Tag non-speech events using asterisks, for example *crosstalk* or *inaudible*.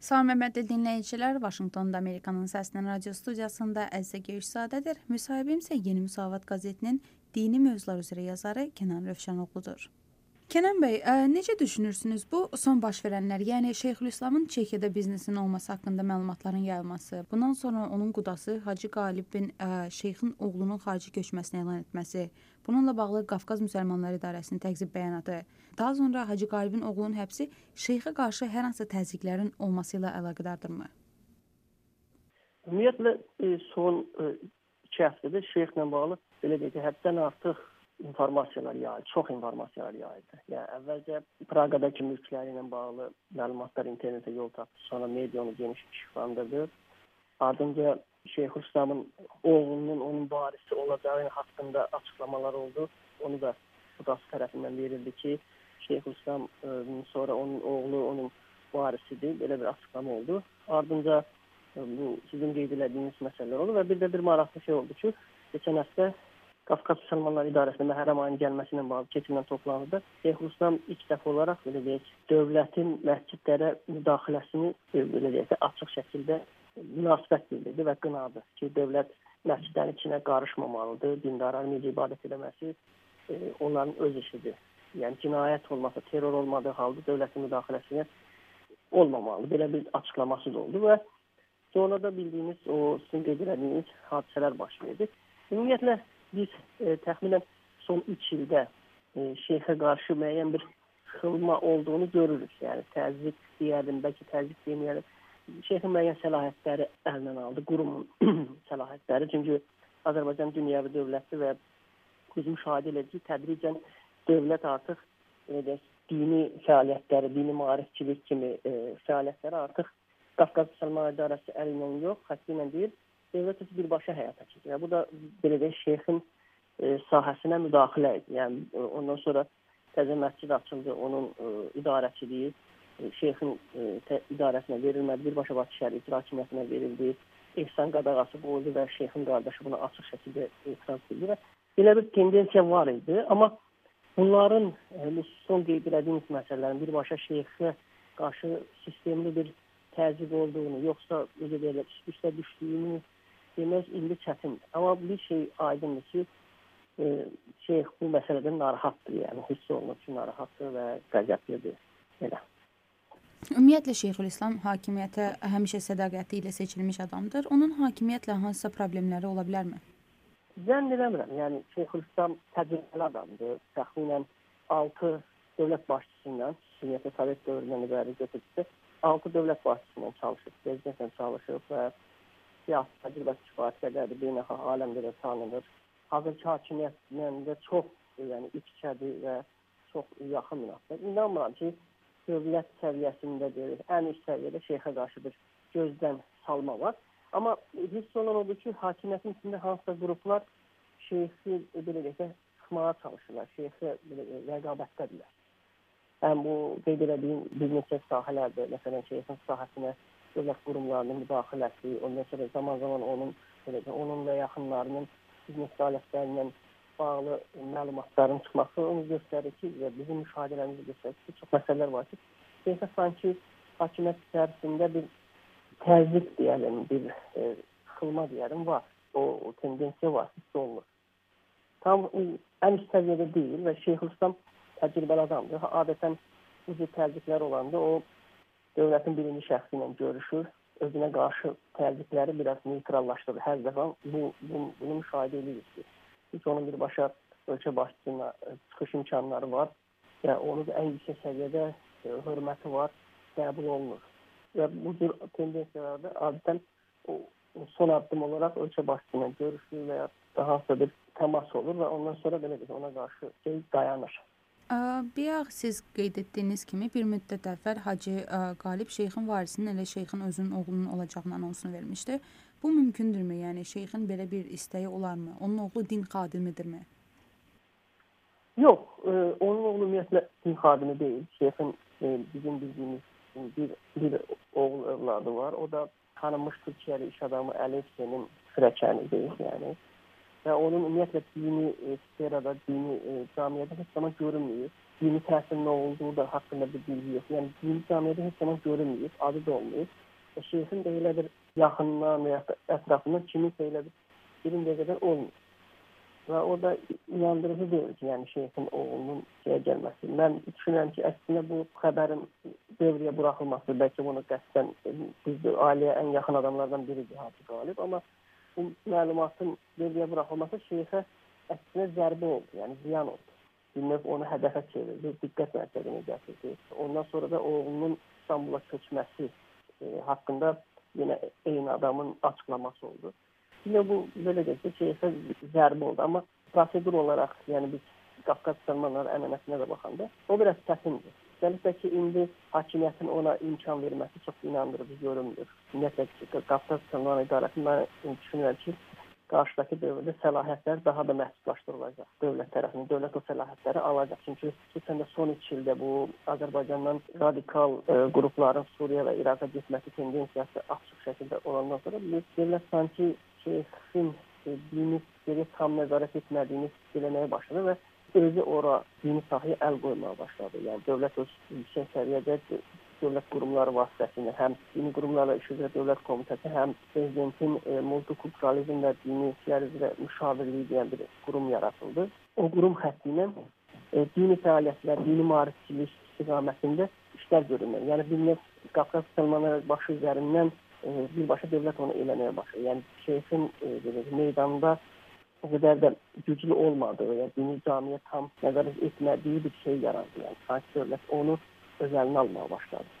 Salam hörmətli dinləyicilər, Vaşinqtonda Amerikanın Səsinin radio studiyasında Əzizə Göyüşzadədir. Müsahibim isə Yeni Müsavat qəzetinin dini mövzular üzrə yazarı Kənan Rövşənoğludur. Kənan bəy, ə, necə düşünürsünüz bu son baş verənlər, yəni Şeyxülislamın Çexiyada biznesinin olması haqqında məlumatların yayılması, bundan sonra onun qudası Hacı Qalibin ə, şeyxin oğlunun xarici köçməsini elan etməsi, bununla bağlı Qafqaz Müsəlmanları İdarəsinin təqzib bəyanatı, daha sonra Hacı Qalibin oğlunun həbsi şeyxə qarşı hər hansı təzyiqlərin olması ilə əlaqədardırmı? Ümumiyyətlə e, son 2 e, həftədə şeyxlə bağlı belə deyək həddən artıq informasiyalar yayıldı, çox informasiyalar yayıldı. Yəni əvvəlcə Praqadakı mülkləri ilə bağlı məlumatlar internetə yol tapdı, sonra media onu geniş işıqlandırdı. Ardınca Şeyx Rüstəmin oğlunun onun varisi olacağı haqqında açıqlamalar oldu. Onu da Qudası tərəfindən verildi ki, Şeyx Rüstəm sonra onun oğlu onun varisidir. Belə bir açıqlama oldu. Ardınca bu sizin qeyd etdiyiniz məsələlər oldu və bir də bir maraqlı şey oldu ki, keçən həftə Qafqaz Müsəlmanlar İdarəsində Məhərrəm ayının gəlməsi ilə bağlı keçirilən toplantıda Şeyx Rustam ilk dəfə olaraq belə deyək, dövlətin məscidlərə müdaxiləsini e, belə deyək, açıq şəkildə münasibət bildirdi və qınadı ki, dövlət məscidlərin içinə qarışmamalıdır, dindarların necə ibadət etməsi e, onların öz işidir. Yəni cinayət olmasa, terror olmadığı halda dövlətin müdaxiləsinə olmamalı. Belə bir açıqlaması da oldu və sonra da bildiyiniz o sizin qeyd etdiyiniz hadisələr baş verdi. Ümumiyyətlə biz e, təxminən son 3 ildə e, şeyxə qarşı müəyyən bir xılma olduğunu görürük. Yəni təzyiq deyərdim, bəlkə təzyiq deməyərdim. Şeyxin müəyyən səlahiyyətləri əlindən aldı, qurumun *clears throat* səlahiyyətləri. Çünki Azərbaycan dünyəvi dövləti və biz müşahidə edirik ki, tədricən dövlət artıq elə dini fəaliyyətləri, dini maarifçilik kimi e, fəaliyyətləri artıq Qafqaz Müsəlman İdarəsi əli ilə yox, xətti ilə deyil, dövlət heç birbaşa həyata keçirir. Bu da belə deyək şeyxin e, sahəsinə müdaxilə idi. Yəni e, ondan sonra təzə məscid açıldı, onun e, idarəçiliyi e, şeyxin e, idarəsinə verilmədi, birbaşa Bakı şəhər icra hakimiyyətinə verildi. Ehsan qadağası qoyuldu və şeyxin qardaşı buna açıq şəkildə etiraz etdi və belə bir tendensiya var idi. Amma bunların e, son qeyd etdiyimiz məsələlərin birbaşa şeyxə qarşı sistemli bir təzyiq olduğunu, yoxsa necə deyirlər, üstə düşdüyünü demək indi çətindir. Amma bir şey aydındır ki, e, şeyx bu məsələdən narahatdır, yəni hiss olunur ki, narahatdır və qəzəblidir. Elə. Ümumiyyətlə Şeyxülislam hakimiyyətə həmişə sədaqəti ilə seçilmiş adamdır. Onun hakimiyyətlə hansısa problemləri ola bilərmi? Zənn eləmirəm. Yəni Şeyxülislam təcrübəli adamdır. Təxminən 6 dövlət başçısından, ümumiyyətlə Sovet dövründən ibarət götürdükdə 6 dövlət başçısından çalışıb, prezidentlə çalışıb və siyasi təcrübəsi kifayət qədərdir, beynəlxalq aləmdə də tanınır. Hazırki hakimiyyətlə də çox yəni iç-içədir və çox yaxın münasibət. İnanmıram ki, dövlət səviyyəsində deyil, ən üst səviyyədə şeyxə qarşı bir gözdən salma var. Amma hiss olunan odur ki, hakimiyyətin içində hansısa qruplar şeyxi belə deyək, sıxmağa çalışırlar, şeyxə rəqabətdədirlər. Həm bu qeyd etdiyim bir neçə sahələrdə, məsələn, şeyxin sahəsinə dövlət qurumlarının müdaxiləsi, ondan sonra zaman-zaman onun belə onun və yaxınlarının biznes fəaliyyətlərindən bağlı məlumatların çıxması onu göstərir ki, və bizim müşahidələrimiz göstərir ki, çox məsələlər var ki, deyəsə sanki hakimiyyət içərisində bir təzyiq deyəlim, bir e, xılma deyəlim var. O, o tendensiya var, hiss olunur. Tam ən üst səviyyədə deyil və Şeyxülislam təcrübəli adamdır. Adətən bu cür təzyiqlər olanda o dövlətin birinci şəxsi ilə görüşür, özünə qarşı təzyiqləri biraz neytrallaşdırır. Hər zaman bu, bu bunu müşahidə edirik ki, heç onun birbaşa ölkə başçısına e, çıxış imkanları var və onu da ən yüksək səviyyədə e, hörməti var, qəbul olunur. Və bu cür tendensiyalarda adətən o, son addım olaraq ölkə başçısına görüşür və ya daha hansısa bir təmas olur və ondan sonra belə bir ona qarşı şey dayanır. Bayaq siz qeyd etdiyiniz kimi bir müddət əvvəl Hacı Qalib şeyxin varisinin elə şeyxin özünün oğlunun olacağını anonsunu vermişdi. Bu mümkündürmü? Yəni şeyxin belə bir istəyi olarmı? Onun oğlu din xadimidirmi? Yox, e, onun oğlu ümumiyyətlə din xadimi deyil. Şeyxin e, bizim bildiyimiz bir bir oğul övladı var. O da tanınmış Türkiyəli iş adamı Əli Hüseynin sürəkənidir, yəni və onun ümumiyyətlə dini e, sferada, dini e, camiyyədə heç zaman görünməyib. dini təsirin nə olduğu da haqqında bir bilgi yox. Yəni dini cəmiyyətdə heç zaman görünməyib, adı da olmayıb. E, şeyxin də elə bir yaxından və ya ətrafından kiminsə elə bir birinci qədər olmur. Və o da inandırıcı deyil ki, yəni şeyxin oğlunun şeyə gəlməsi. Mən düşünürəm ki, əslində bu xəbərin devrəyə buraxılması, bəlkə bunu qəsdən biz ailəyə ən yaxın adamlardan biridir Hacı Qalib, amma bu məlumatın devrəyə buraxılması şeyxə əksinə zərbə oldu, yəni ziyan oldu. Növ onu hədəfə çevirdi, diqqət mərkəzinə gətirdi. Ondan sonra da oğlunun İstanbula köçməsi e, haqqında yenə eyni adamın açıqlaması oldu. Yine bu belə deyək şeyxə zərbə oldu, amma prosedur olaraq, yəni biz Qafqaz müsəlmanları ənənəsinə də baxanda o biraz çətindir. Üstəlik ki, indi hakimiyyətin ona imkan verməsi çox inandırıcı görünmür. Ümumiyyətlə Qafqaz müsəlmanları idarəsi mən düşünürəm ki, qarşıdakı dövrdə səlahiyyətlər daha da məhdudlaşdırılacaq. Dövlət tərəfindən dövlət o səlahiyyətləri alacaq. Çünki xüsusən də son 2 ildə bu Azərbaycandan radikal ə, e, qrupların Suriya və İraqa getməsi tendensiyası açıq şəkildə olandan sonra dövlət sanki şeyxin e, dini geri tam nəzarət etmədiyini eləməyə başladı və özü ora dini sahəyə əl qoymağa başladı. Yəni dövlət öz yüksək səviyyədə dövlət qurumları vasitəsilə həm dini qurumlarla iş üzrə dövlət komitəsi, həm prezidentin e, multikulturalizm və dini işlər üzrə müşavirliyi deyən bir qurum yaradıldı. O qurum xətti ilə e, dini fəaliyyətlər, dini maarifçilik istiqamətində işlər görünür. Yəni bir Qafqaz müsəlmanları başı üzərindən e, birbaşa dövlət onu eləməyə başlayır. Yəni şeyxin e, meydanda o qədər də güclü olmadığı, yəni dini camiyə tam nəzarət etmədiyi bir şey yarandı. Yəni sanki dövlət onu öz əlinə almağa başladı.